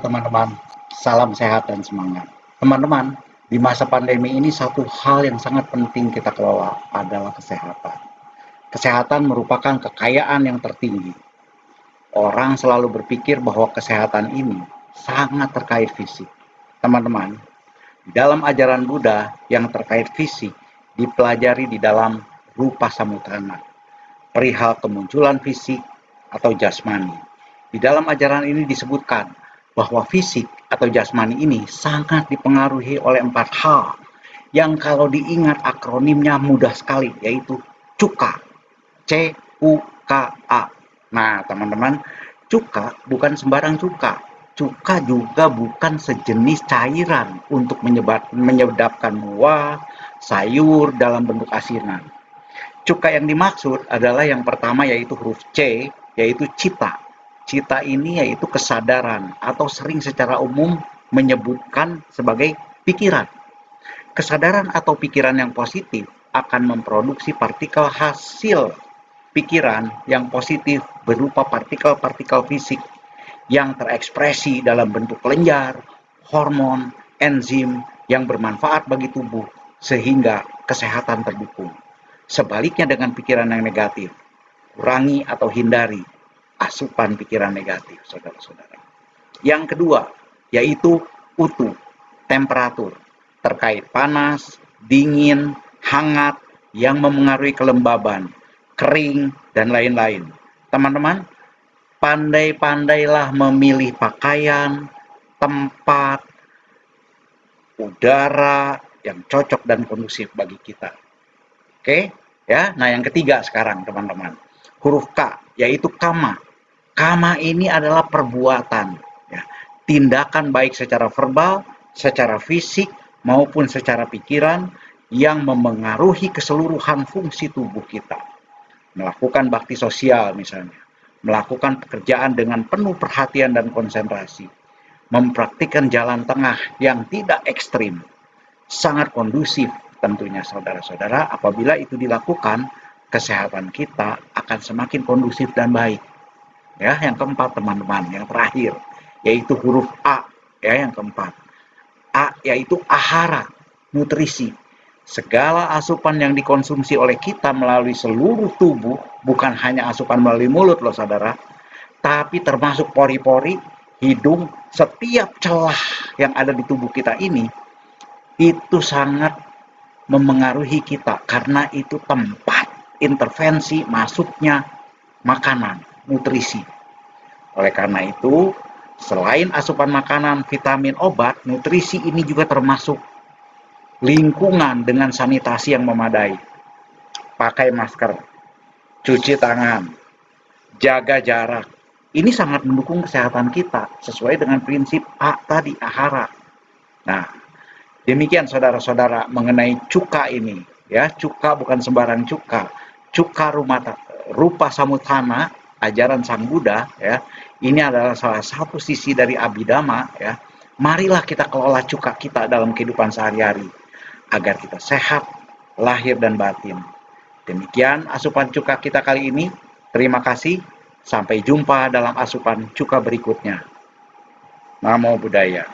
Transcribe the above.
teman-teman, salam sehat dan semangat. Teman-teman, di masa pandemi ini satu hal yang sangat penting kita kelola adalah kesehatan. Kesehatan merupakan kekayaan yang tertinggi. Orang selalu berpikir bahwa kesehatan ini sangat terkait fisik. Teman-teman, dalam ajaran Buddha yang terkait fisik dipelajari di dalam rupa samutana, perihal kemunculan fisik atau jasmani. Di dalam ajaran ini disebutkan bahwa fisik atau jasmani ini sangat dipengaruhi oleh empat hal. Yang kalau diingat akronimnya mudah sekali yaitu cuka. C U K A. Nah teman-teman cuka bukan sembarang cuka. Cuka juga bukan sejenis cairan untuk menyebab, menyedapkan buah sayur dalam bentuk asinan. Cuka yang dimaksud adalah yang pertama yaitu huruf C yaitu cita Cita ini yaitu kesadaran atau sering secara umum menyebutkan sebagai pikiran. Kesadaran atau pikiran yang positif akan memproduksi partikel hasil pikiran yang positif berupa partikel-partikel fisik yang terekspresi dalam bentuk lenjar, hormon, enzim yang bermanfaat bagi tubuh sehingga kesehatan terdukung. Sebaliknya dengan pikiran yang negatif, kurangi atau hindari asupan pikiran negatif, saudara-saudara. Yang kedua, yaitu utuh, temperatur, terkait panas, dingin, hangat, yang memengaruhi kelembaban, kering, dan lain-lain. Teman-teman, pandai-pandailah memilih pakaian, tempat, udara yang cocok dan kondusif bagi kita. Oke, ya. Nah, yang ketiga sekarang, teman-teman. Huruf K, yaitu kama, Kama ini adalah perbuatan, ya. tindakan baik secara verbal, secara fisik, maupun secara pikiran yang memengaruhi keseluruhan fungsi tubuh kita. Melakukan bakti sosial misalnya, melakukan pekerjaan dengan penuh perhatian dan konsentrasi, mempraktikkan jalan tengah yang tidak ekstrim, sangat kondusif tentunya saudara-saudara. Apabila itu dilakukan kesehatan kita akan semakin kondusif dan baik Ya, yang keempat teman-teman, yang terakhir yaitu huruf A ya yang keempat. A yaitu ahara, nutrisi. Segala asupan yang dikonsumsi oleh kita melalui seluruh tubuh, bukan hanya asupan melalui mulut loh saudara, tapi termasuk pori-pori, hidung, setiap celah yang ada di tubuh kita ini, itu sangat memengaruhi kita karena itu tempat intervensi masuknya makanan nutrisi. Oleh karena itu, selain asupan makanan, vitamin, obat, nutrisi ini juga termasuk lingkungan dengan sanitasi yang memadai. Pakai masker, cuci tangan, jaga jarak. Ini sangat mendukung kesehatan kita sesuai dengan prinsip A tadi, ahara. Nah, demikian saudara-saudara mengenai cuka ini. Ya, cuka bukan sembarang cuka. Cuka rumah rupa samutana ajaran Sang Buddha ya ini adalah salah satu sisi dari abidama ya marilah kita kelola cuka kita dalam kehidupan sehari-hari agar kita sehat lahir dan batin. Demikian asupan cuka kita kali ini. Terima kasih. Sampai jumpa dalam asupan cuka berikutnya. Namo buddhaya